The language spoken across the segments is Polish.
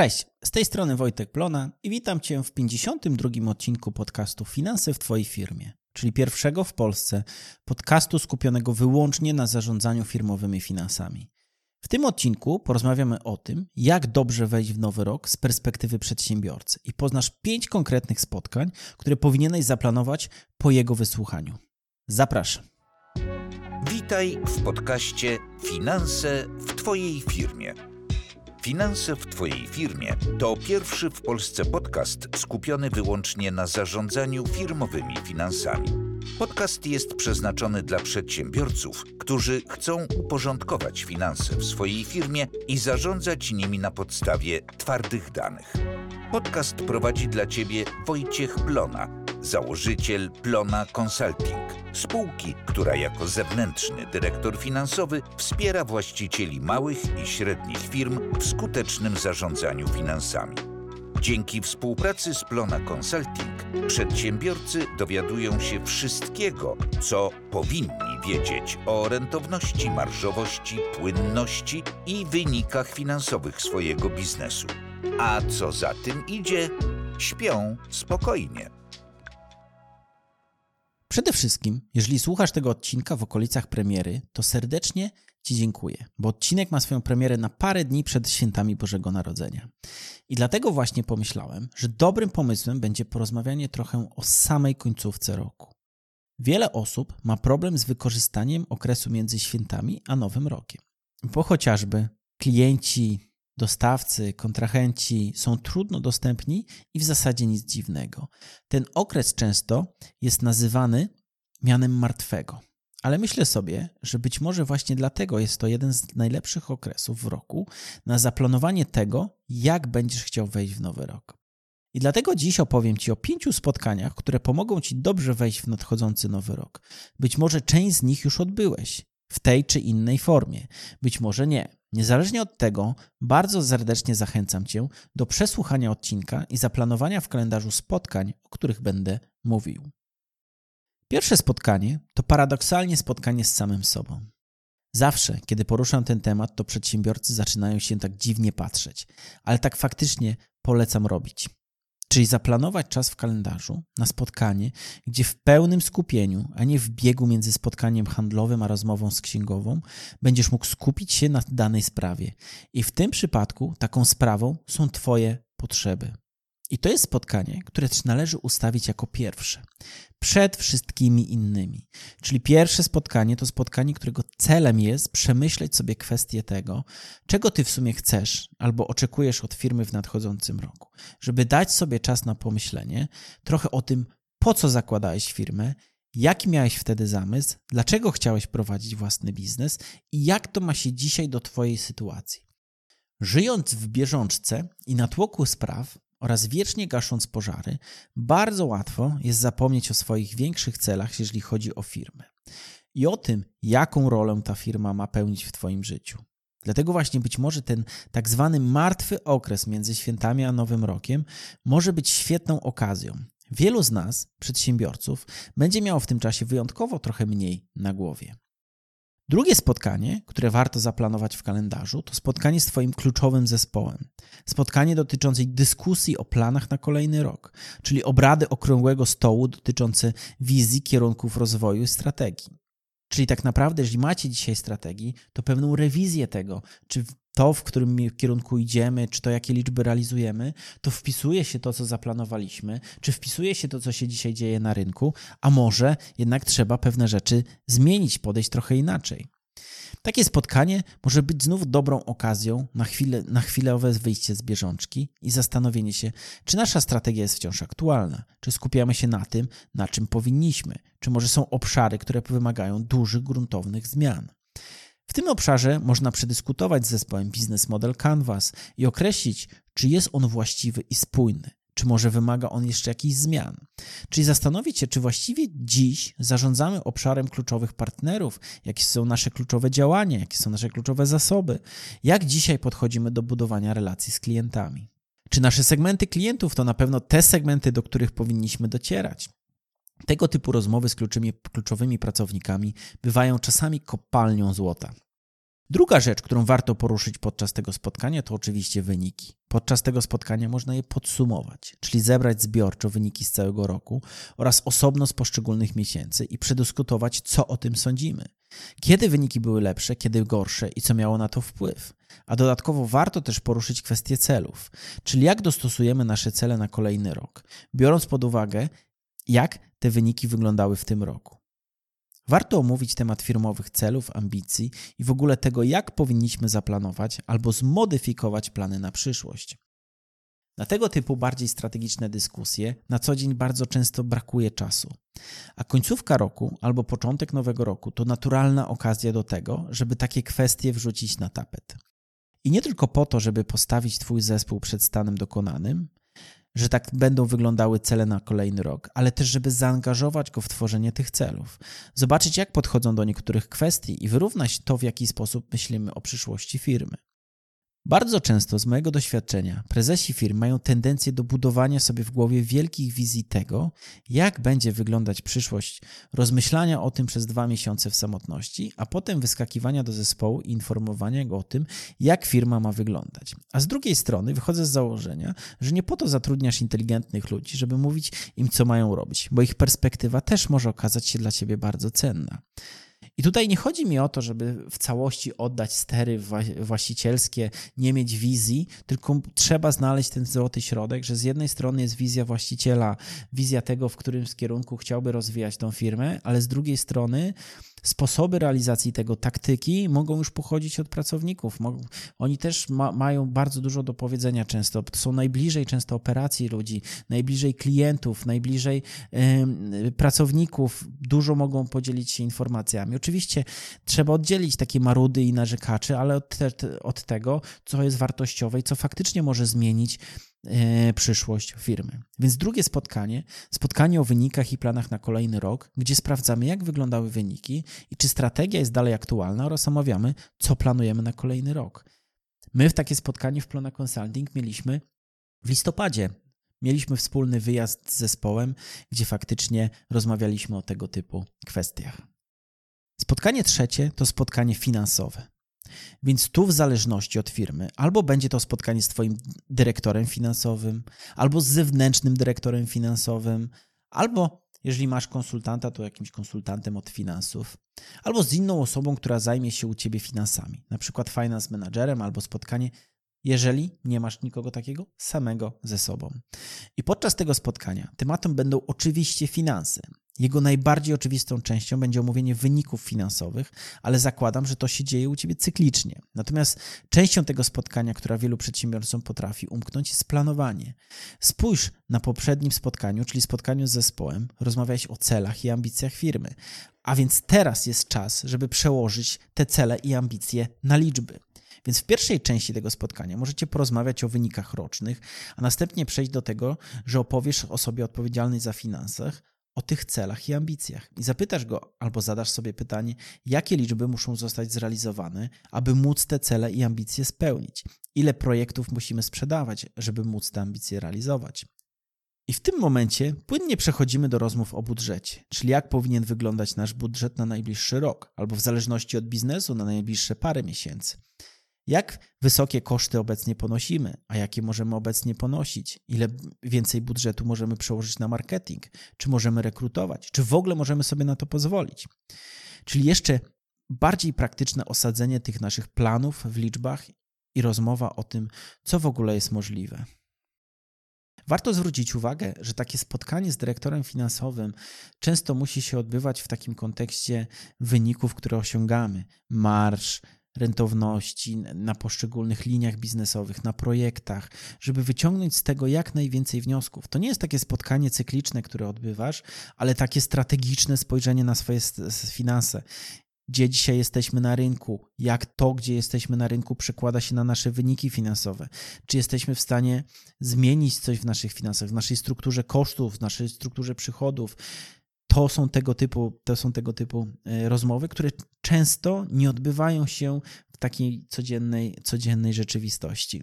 Cześć, z tej strony Wojtek Plona i witam Cię w 52 odcinku podcastu Finanse w Twojej firmie, czyli pierwszego w Polsce podcastu skupionego wyłącznie na zarządzaniu firmowymi finansami. W tym odcinku porozmawiamy o tym, jak dobrze wejść w nowy rok z perspektywy przedsiębiorcy i poznasz pięć konkretnych spotkań, które powinieneś zaplanować po jego wysłuchaniu. Zapraszam. Witaj w podcaście Finanse w Twojej firmie. Finanse w Twojej firmie to pierwszy w Polsce podcast skupiony wyłącznie na zarządzaniu firmowymi finansami. Podcast jest przeznaczony dla przedsiębiorców, którzy chcą uporządkować finanse w swojej firmie i zarządzać nimi na podstawie twardych danych. Podcast prowadzi dla Ciebie Wojciech Plona, założyciel Plona Consulting, spółki, która jako zewnętrzny dyrektor finansowy wspiera właścicieli małych i średnich firm w skutecznym zarządzaniu finansami. Dzięki współpracy z Plona Consulting przedsiębiorcy dowiadują się wszystkiego, co powinni wiedzieć o rentowności, marżowości, płynności i wynikach finansowych swojego biznesu. A co za tym idzie, śpią spokojnie. Przede wszystkim, jeżeli słuchasz tego odcinka w okolicach premiery, to serdecznie Ci dziękuję, bo odcinek ma swoją premierę na parę dni przed świętami Bożego Narodzenia. I dlatego właśnie pomyślałem, że dobrym pomysłem będzie porozmawianie trochę o samej końcówce roku. Wiele osób ma problem z wykorzystaniem okresu między świętami a Nowym Rokiem, bo chociażby klienci, dostawcy, kontrahenci są trudno dostępni i w zasadzie nic dziwnego. Ten okres często jest nazywany mianem martwego. Ale myślę sobie, że być może właśnie dlatego jest to jeden z najlepszych okresów w roku na zaplanowanie tego, jak będziesz chciał wejść w nowy rok. I dlatego dziś opowiem Ci o pięciu spotkaniach, które pomogą Ci dobrze wejść w nadchodzący nowy rok. Być może część z nich już odbyłeś w tej czy innej formie, być może nie. Niezależnie od tego, bardzo serdecznie zachęcam Cię do przesłuchania odcinka i zaplanowania w kalendarzu spotkań, o których będę mówił. Pierwsze spotkanie to paradoksalnie spotkanie z samym sobą. Zawsze, kiedy poruszam ten temat, to przedsiębiorcy zaczynają się tak dziwnie patrzeć, ale tak faktycznie polecam robić. Czyli zaplanować czas w kalendarzu na spotkanie, gdzie w pełnym skupieniu, a nie w biegu między spotkaniem handlowym a rozmową z księgową, będziesz mógł skupić się na danej sprawie. I w tym przypadku taką sprawą są Twoje potrzeby. I to jest spotkanie, które też należy ustawić jako pierwsze, przed wszystkimi innymi. Czyli pierwsze spotkanie to spotkanie, którego celem jest przemyśleć sobie kwestię tego, czego ty w sumie chcesz albo oczekujesz od firmy w nadchodzącym roku. Żeby dać sobie czas na pomyślenie trochę o tym, po co zakładałeś firmę, jaki miałeś wtedy zamysł, dlaczego chciałeś prowadzić własny biznes i jak to ma się dzisiaj do twojej sytuacji. Żyjąc w bieżączce i na tłoku spraw, oraz wiecznie gasząc pożary, bardzo łatwo jest zapomnieć o swoich większych celach, jeżeli chodzi o firmę i o tym, jaką rolę ta firma ma pełnić w Twoim życiu. Dlatego właśnie być może ten tak zwany martwy okres między świętami a Nowym Rokiem może być świetną okazją. Wielu z nas, przedsiębiorców, będzie miało w tym czasie wyjątkowo trochę mniej na głowie. Drugie spotkanie, które warto zaplanować w kalendarzu, to spotkanie z Twoim kluczowym zespołem. Spotkanie dotyczące dyskusji o planach na kolejny rok, czyli obrady okrągłego stołu dotyczące wizji, kierunków rozwoju i strategii. Czyli tak naprawdę, jeżeli macie dzisiaj strategii, to pewną rewizję tego, czy to, w którym kierunku idziemy, czy to, jakie liczby realizujemy, to wpisuje się to, co zaplanowaliśmy, czy wpisuje się to, co się dzisiaj dzieje na rynku, a może jednak trzeba pewne rzeczy zmienić, podejść trochę inaczej. Takie spotkanie może być znów dobrą okazją na, chwilę, na chwilowe wyjście z bieżączki i zastanowienie się, czy nasza strategia jest wciąż aktualna, czy skupiamy się na tym, na czym powinniśmy, czy może są obszary, które wymagają dużych, gruntownych zmian. W tym obszarze można przedyskutować z zespołem Business Model Canvas i określić, czy jest on właściwy i spójny, czy może wymaga on jeszcze jakichś zmian. Czyli zastanowić się, czy właściwie dziś zarządzamy obszarem kluczowych partnerów, jakie są nasze kluczowe działania, jakie są nasze kluczowe zasoby, jak dzisiaj podchodzimy do budowania relacji z klientami. Czy nasze segmenty klientów to na pewno te segmenty, do których powinniśmy docierać? Tego typu rozmowy z kluczowymi, kluczowymi pracownikami bywają czasami kopalnią złota. Druga rzecz, którą warto poruszyć podczas tego spotkania, to oczywiście wyniki. Podczas tego spotkania można je podsumować, czyli zebrać zbiorczo wyniki z całego roku oraz osobno z poszczególnych miesięcy i przedyskutować, co o tym sądzimy. Kiedy wyniki były lepsze, kiedy gorsze i co miało na to wpływ. A dodatkowo warto też poruszyć kwestię celów, czyli jak dostosujemy nasze cele na kolejny rok, biorąc pod uwagę, jak te wyniki wyglądały w tym roku. Warto omówić temat firmowych celów, ambicji i w ogóle tego, jak powinniśmy zaplanować albo zmodyfikować plany na przyszłość. Na tego typu bardziej strategiczne dyskusje na co dzień bardzo często brakuje czasu. A końcówka roku albo początek nowego roku to naturalna okazja do tego, żeby takie kwestie wrzucić na tapet. I nie tylko po to, żeby postawić Twój zespół przed stanem dokonanym, że tak będą wyglądały cele na kolejny rok, ale też, żeby zaangażować go w tworzenie tych celów, zobaczyć, jak podchodzą do niektórych kwestii i wyrównać to, w jaki sposób myślimy o przyszłości firmy. Bardzo często z mojego doświadczenia prezesi firm mają tendencję do budowania sobie w głowie wielkich wizji tego, jak będzie wyglądać przyszłość, rozmyślania o tym przez dwa miesiące w samotności, a potem wyskakiwania do zespołu i informowania go o tym, jak firma ma wyglądać. A z drugiej strony wychodzę z założenia, że nie po to zatrudniasz inteligentnych ludzi, żeby mówić im, co mają robić, bo ich perspektywa też może okazać się dla ciebie bardzo cenna. I tutaj nie chodzi mi o to, żeby w całości oddać stery właścicielskie, nie mieć wizji, tylko trzeba znaleźć ten złoty środek, że z jednej strony jest wizja właściciela, wizja tego, w którym kierunku chciałby rozwijać tą firmę, ale z drugiej strony sposoby realizacji tego, taktyki mogą już pochodzić od pracowników. Oni też ma, mają bardzo dużo do powiedzenia często. Są najbliżej często operacji ludzi, najbliżej klientów, najbliżej pracowników. Dużo mogą podzielić się informacjami. Oczywiście trzeba oddzielić takie marudy i narzekaczy, ale od, te, od tego, co jest wartościowe i co faktycznie może zmienić E, przyszłość firmy. Więc drugie spotkanie, spotkanie o wynikach i planach na kolejny rok, gdzie sprawdzamy, jak wyglądały wyniki i czy strategia jest dalej aktualna oraz omawiamy, co planujemy na kolejny rok. My w takie spotkanie w Plona Consulting mieliśmy w listopadzie. Mieliśmy wspólny wyjazd z zespołem, gdzie faktycznie rozmawialiśmy o tego typu kwestiach. Spotkanie trzecie to spotkanie finansowe. Więc tu w zależności od firmy, albo będzie to spotkanie z Twoim dyrektorem finansowym, albo z zewnętrznym dyrektorem finansowym, albo jeżeli masz konsultanta, to jakimś konsultantem od finansów, albo z inną osobą, która zajmie się u Ciebie finansami, na przykład finance managerem, albo spotkanie, jeżeli nie masz nikogo takiego, samego ze sobą. I podczas tego spotkania tematem będą oczywiście finanse. Jego najbardziej oczywistą częścią będzie omówienie wyników finansowych, ale zakładam, że to się dzieje u Ciebie cyklicznie. Natomiast częścią tego spotkania, która wielu przedsiębiorcom potrafi umknąć, jest planowanie. Spójrz na poprzednim spotkaniu, czyli spotkaniu z zespołem, rozmawiałeś o celach i ambicjach firmy. A więc teraz jest czas, żeby przełożyć te cele i ambicje na liczby. Więc w pierwszej części tego spotkania możecie porozmawiać o wynikach rocznych, a następnie przejść do tego, że opowiesz osobie odpowiedzialnej za finansach o tych celach i ambicjach. I zapytasz go, albo zadasz sobie pytanie, jakie liczby muszą zostać zrealizowane, aby móc te cele i ambicje spełnić. Ile projektów musimy sprzedawać, żeby móc te ambicje realizować. I w tym momencie płynnie przechodzimy do rozmów o budżecie, czyli jak powinien wyglądać nasz budżet na najbliższy rok, albo w zależności od biznesu na najbliższe parę miesięcy. Jak wysokie koszty obecnie ponosimy, a jakie możemy obecnie ponosić? Ile więcej budżetu możemy przełożyć na marketing? Czy możemy rekrutować? Czy w ogóle możemy sobie na to pozwolić? Czyli jeszcze bardziej praktyczne osadzenie tych naszych planów w liczbach i rozmowa o tym, co w ogóle jest możliwe. Warto zwrócić uwagę, że takie spotkanie z dyrektorem finansowym często musi się odbywać w takim kontekście wyników, które osiągamy, marsz, rentowności na poszczególnych liniach biznesowych, na projektach, żeby wyciągnąć z tego jak najwięcej wniosków. To nie jest takie spotkanie cykliczne, które odbywasz, ale takie strategiczne spojrzenie na swoje finanse. Gdzie dzisiaj jesteśmy na rynku, jak to, gdzie jesteśmy na rynku, przekłada się na nasze wyniki finansowe. Czy jesteśmy w stanie zmienić coś w naszych finansach, w naszej strukturze kosztów, w naszej strukturze przychodów, to są tego typu, to są tego typu e, rozmowy, które często nie odbywają się w takiej codziennej, codziennej rzeczywistości.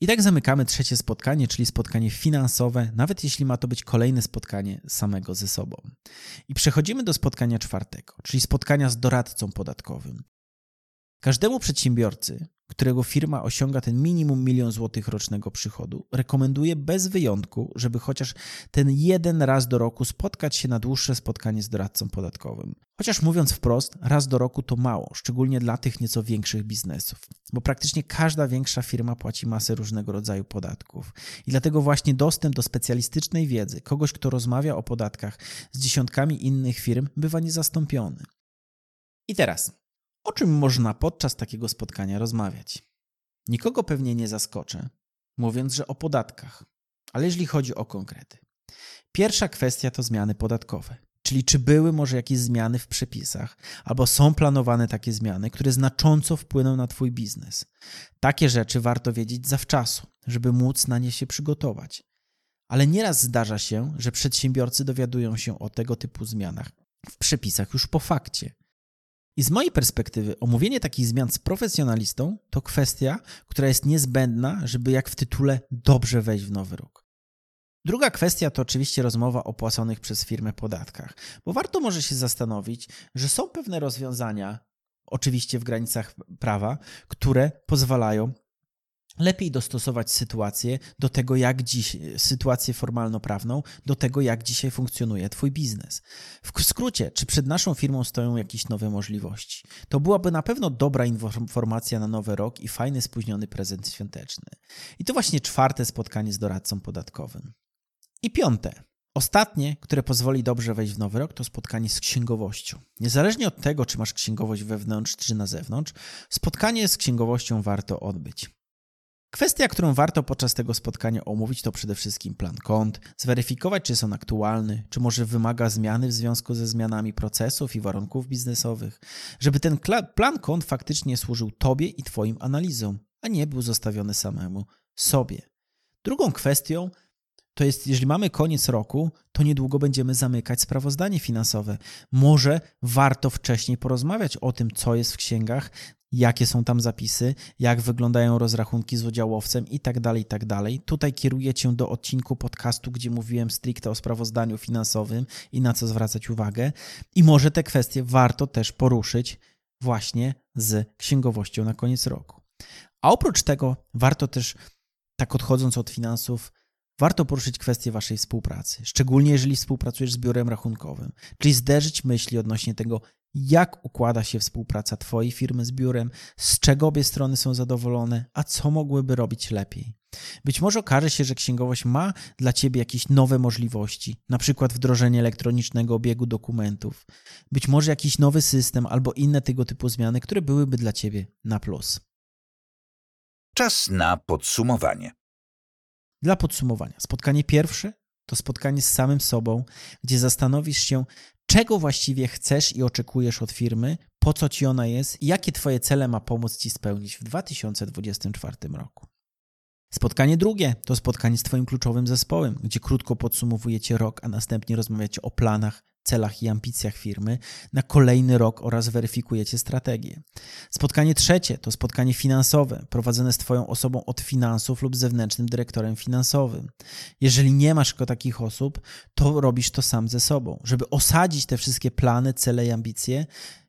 I tak zamykamy trzecie spotkanie, czyli spotkanie finansowe, nawet jeśli ma to być kolejne spotkanie samego ze sobą. I przechodzimy do spotkania czwartego, czyli spotkania z doradcą podatkowym. Każdemu przedsiębiorcy, którego firma osiąga ten minimum milion złotych rocznego przychodu, rekomenduję bez wyjątku, żeby chociaż ten jeden raz do roku spotkać się na dłuższe spotkanie z doradcą podatkowym. Chociaż mówiąc wprost, raz do roku to mało, szczególnie dla tych nieco większych biznesów, bo praktycznie każda większa firma płaci masę różnego rodzaju podatków. I dlatego właśnie dostęp do specjalistycznej wiedzy, kogoś, kto rozmawia o podatkach z dziesiątkami innych firm, bywa niezastąpiony. I teraz, o czym można podczas takiego spotkania rozmawiać? Nikogo pewnie nie zaskoczę, mówiąc, że o podatkach, ale jeżeli chodzi o konkrety. Pierwsza kwestia to zmiany podatkowe, czyli czy były może jakieś zmiany w przepisach, albo są planowane takie zmiany, które znacząco wpłyną na Twój biznes. Takie rzeczy warto wiedzieć zawczasu, żeby móc na nie się przygotować. Ale nieraz zdarza się, że przedsiębiorcy dowiadują się o tego typu zmianach w przepisach już po fakcie. I z mojej perspektywy omówienie takich zmian z profesjonalistą to kwestia, która jest niezbędna, żeby jak w tytule dobrze wejść w nowy rok. Druga kwestia to oczywiście rozmowa o płaconych przez firmę podatkach, bo warto może się zastanowić, że są pewne rozwiązania, oczywiście w granicach prawa, które pozwalają lepiej dostosować sytuację do tego, jak dziś, sytuację formalno-prawną, do tego, jak dzisiaj funkcjonuje Twój biznes. W skrócie, czy przed naszą firmą stoją jakieś nowe możliwości? To byłaby na pewno dobra informacja na nowy rok i fajny, spóźniony prezent świąteczny. I to właśnie czwarte spotkanie z doradcą podatkowym. I piąte. Ostatnie, które pozwoli dobrze wejść w nowy rok, to spotkanie z księgowością. Niezależnie od tego, czy masz księgowość wewnątrz, czy na zewnątrz, spotkanie z księgowością warto odbyć. Kwestia, którą warto podczas tego spotkania omówić, to przede wszystkim plan kont, zweryfikować, czy jest on aktualny, czy może wymaga zmiany w związku ze zmianami procesów i warunków biznesowych, żeby ten plan kont faktycznie służył Tobie i Twoim analizom, a nie był zostawiony samemu sobie. Drugą kwestią to jest, jeżeli mamy koniec roku, to niedługo będziemy zamykać sprawozdanie finansowe. Może warto wcześniej porozmawiać o tym, co jest w księgach, jakie są tam zapisy, jak wyglądają rozrachunki z udziałowcem i tak dalej, i tak. Tutaj kieruję Cię do odcinku podcastu, gdzie mówiłem stricte o sprawozdaniu finansowym i na co zwracać uwagę. I może te kwestie warto też poruszyć właśnie z księgowością na koniec roku. A oprócz tego warto też, tak odchodząc od finansów, warto poruszyć kwestię Waszej współpracy, szczególnie jeżeli współpracujesz z biurem rachunkowym, czyli zderzyć myśli odnośnie tego, jak układa się współpraca Twojej firmy z biurem, z czego obie strony są zadowolone, a co mogłyby robić lepiej. Być może okaże się, że księgowość ma dla Ciebie jakieś nowe możliwości, na przykład wdrożenie elektronicznego obiegu dokumentów, być może jakiś nowy system albo inne tego typu zmiany, które byłyby dla Ciebie na plus. Czas na podsumowanie. Dla podsumowania, spotkanie pierwsze to spotkanie z samym sobą, gdzie zastanowisz się, czego właściwie chcesz i oczekujesz od firmy, po co ci ona jest i jakie twoje cele ma pomóc ci spełnić w 2024 roku. Spotkanie drugie to spotkanie z Twoim kluczowym zespołem, gdzie krótko podsumowujecie rok, a następnie rozmawiacie o planach, celach i ambicjach firmy na kolejny rok oraz weryfikujecie strategię. Spotkanie trzecie to spotkanie finansowe, prowadzone z Twoją osobą od finansów lub zewnętrznym dyrektorem finansowym. Jeżeli nie masz takich osób, to robisz to sam ze sobą, żeby osadzić te wszystkie plany, cele i ambicje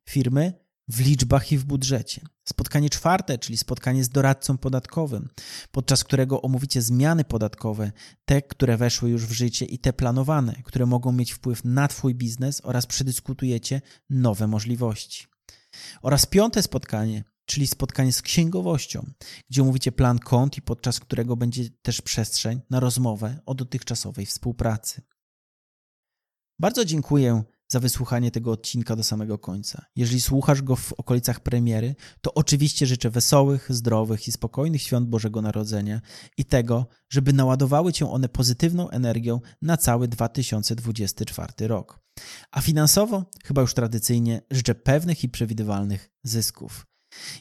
firmy w liczbach i w budżecie. Spotkanie czwarte, czyli spotkanie z doradcą podatkowym, podczas którego omówicie zmiany podatkowe, te, które weszły już w życie i te planowane, które mogą mieć wpływ na Twój biznes oraz przedyskutujecie nowe możliwości. Oraz piąte spotkanie, czyli spotkanie z księgowością, gdzie omówicie plan kont i podczas którego będzie też przestrzeń na rozmowę o dotychczasowej współpracy. Bardzo dziękuję za wysłuchanie tego odcinka do samego końca. Jeżeli słuchasz go w okolicach premiery, to oczywiście życzę wesołych, zdrowych i spokojnych świąt Bożego Narodzenia i tego, żeby naładowały cię one pozytywną energią na cały 2024 rok. A finansowo, chyba już tradycyjnie, życzę pewnych i przewidywalnych zysków.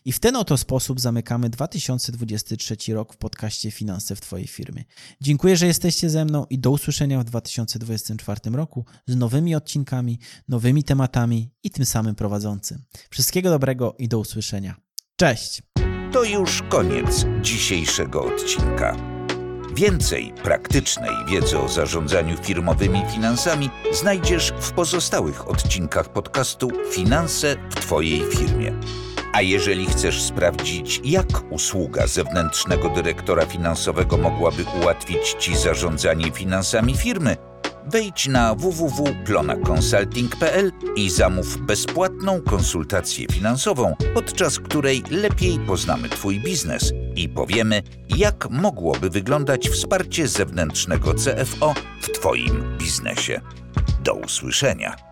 I w ten oto sposób zamykamy 2023 rok w podcaście Finanse w Twojej firmie. Dziękuję, że jesteście ze mną i do usłyszenia w 2024 roku z nowymi odcinkami, nowymi tematami i tym samym prowadzącym. Wszystkiego dobrego i do usłyszenia. Cześć! To już koniec dzisiejszego odcinka. Więcej praktycznej wiedzy o zarządzaniu firmowymi finansami znajdziesz w pozostałych odcinkach podcastu Finanse w Twojej firmie. A jeżeli chcesz sprawdzić, jak usługa zewnętrznego dyrektora finansowego mogłaby ułatwić Ci zarządzanie finansami firmy, wejdź na www.plonaconsulting.pl i zamów bezpłatną konsultację finansową, podczas której lepiej poznamy Twój biznes i powiemy, jak mogłoby wyglądać wsparcie zewnętrznego CFO w Twoim biznesie. Do usłyszenia.